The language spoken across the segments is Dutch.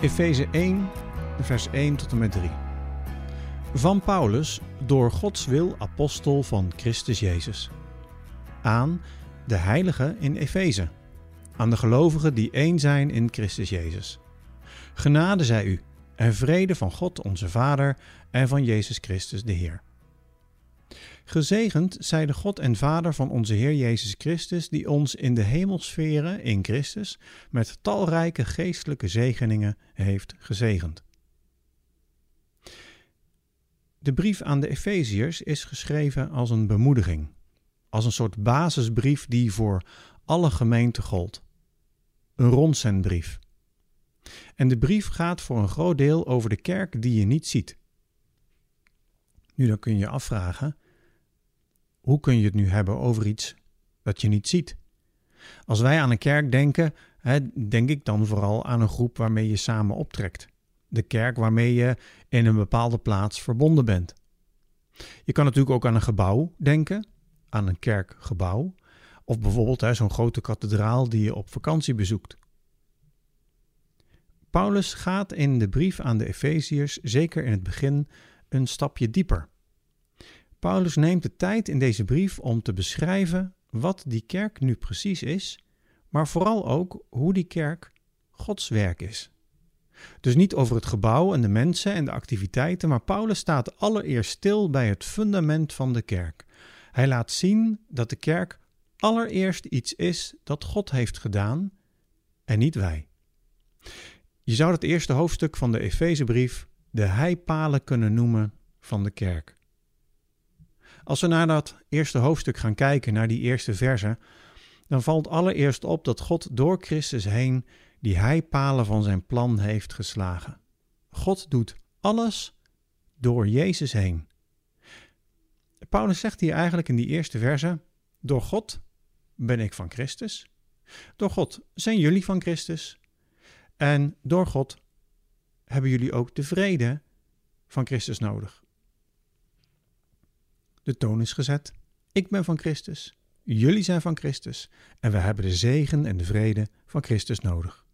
Efeze 1, vers 1 tot en met 3. Van Paulus, door Gods wil apostel van Christus Jezus. Aan de heiligen in Efeze. Aan de gelovigen die één zijn in Christus Jezus. Genade zij u en vrede van God onze Vader en van Jezus Christus de Heer. Gezegend zij de God en Vader van onze Heer Jezus Christus, die ons in de hemelsferen in Christus met talrijke geestelijke zegeningen heeft gezegend. De brief aan de Efeziërs is geschreven als een bemoediging, als een soort basisbrief die voor alle gemeenten gold. Een rondzendbrief. En de brief gaat voor een groot deel over de kerk die je niet ziet. Nu dan kun je je afvragen, hoe kun je het nu hebben over iets dat je niet ziet? Als wij aan een kerk denken, hè, denk ik dan vooral aan een groep waarmee je samen optrekt. De kerk waarmee je in een bepaalde plaats verbonden bent. Je kan natuurlijk ook aan een gebouw denken, aan een kerkgebouw. Of bijvoorbeeld zo'n grote kathedraal die je op vakantie bezoekt. Paulus gaat in de brief aan de Efeziërs, zeker in het begin, een stapje dieper. Paulus neemt de tijd in deze brief om te beschrijven wat die kerk nu precies is, maar vooral ook hoe die kerk Gods werk is. Dus niet over het gebouw en de mensen en de activiteiten, maar Paulus staat allereerst stil bij het fundament van de kerk. Hij laat zien dat de kerk allereerst iets is dat God heeft gedaan en niet wij. Je zou het eerste hoofdstuk van de Efezebrief de heipalen kunnen noemen van de kerk. Als we naar dat eerste hoofdstuk gaan kijken, naar die eerste verse, dan valt allereerst op dat God door Christus heen die heipalen van zijn plan heeft geslagen. God doet alles door Jezus heen. Paulus zegt hier eigenlijk in die eerste verse: Door God ben ik van Christus. Door God zijn jullie van Christus. En door God hebben jullie ook de vrede van Christus nodig. De toon is gezet. Ik ben van Christus. Jullie zijn van Christus. En we hebben de zegen en de vrede van Christus nodig.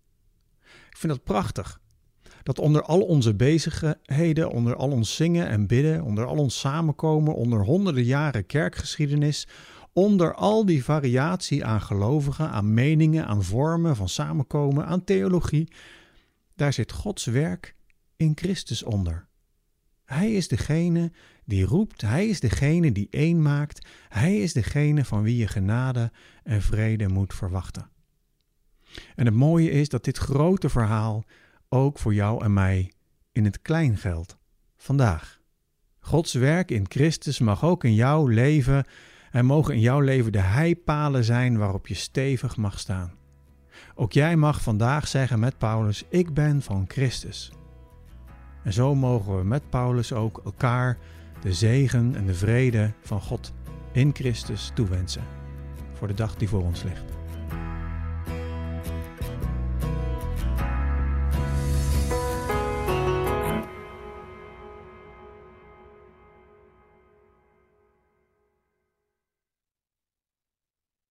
Ik vind dat prachtig. Dat onder al onze bezigheden, onder al ons zingen en bidden, onder al ons samenkomen, onder honderden jaren kerkgeschiedenis, onder al die variatie aan gelovigen, aan meningen, aan vormen van samenkomen, aan theologie, daar zit Gods werk in Christus onder. Hij is degene die roept, hij is degene die één maakt, hij is degene van wie je genade en vrede moet verwachten. En het mooie is dat dit grote verhaal ook voor jou en mij in het klein geldt, vandaag. Gods werk in Christus mag ook in jouw leven en mogen in jouw leven de heipalen zijn waarop je stevig mag staan. Ook jij mag vandaag zeggen met Paulus: Ik ben van Christus. En zo mogen we met Paulus ook elkaar de zegen en de vrede van God in Christus toewensen voor de dag die voor ons ligt.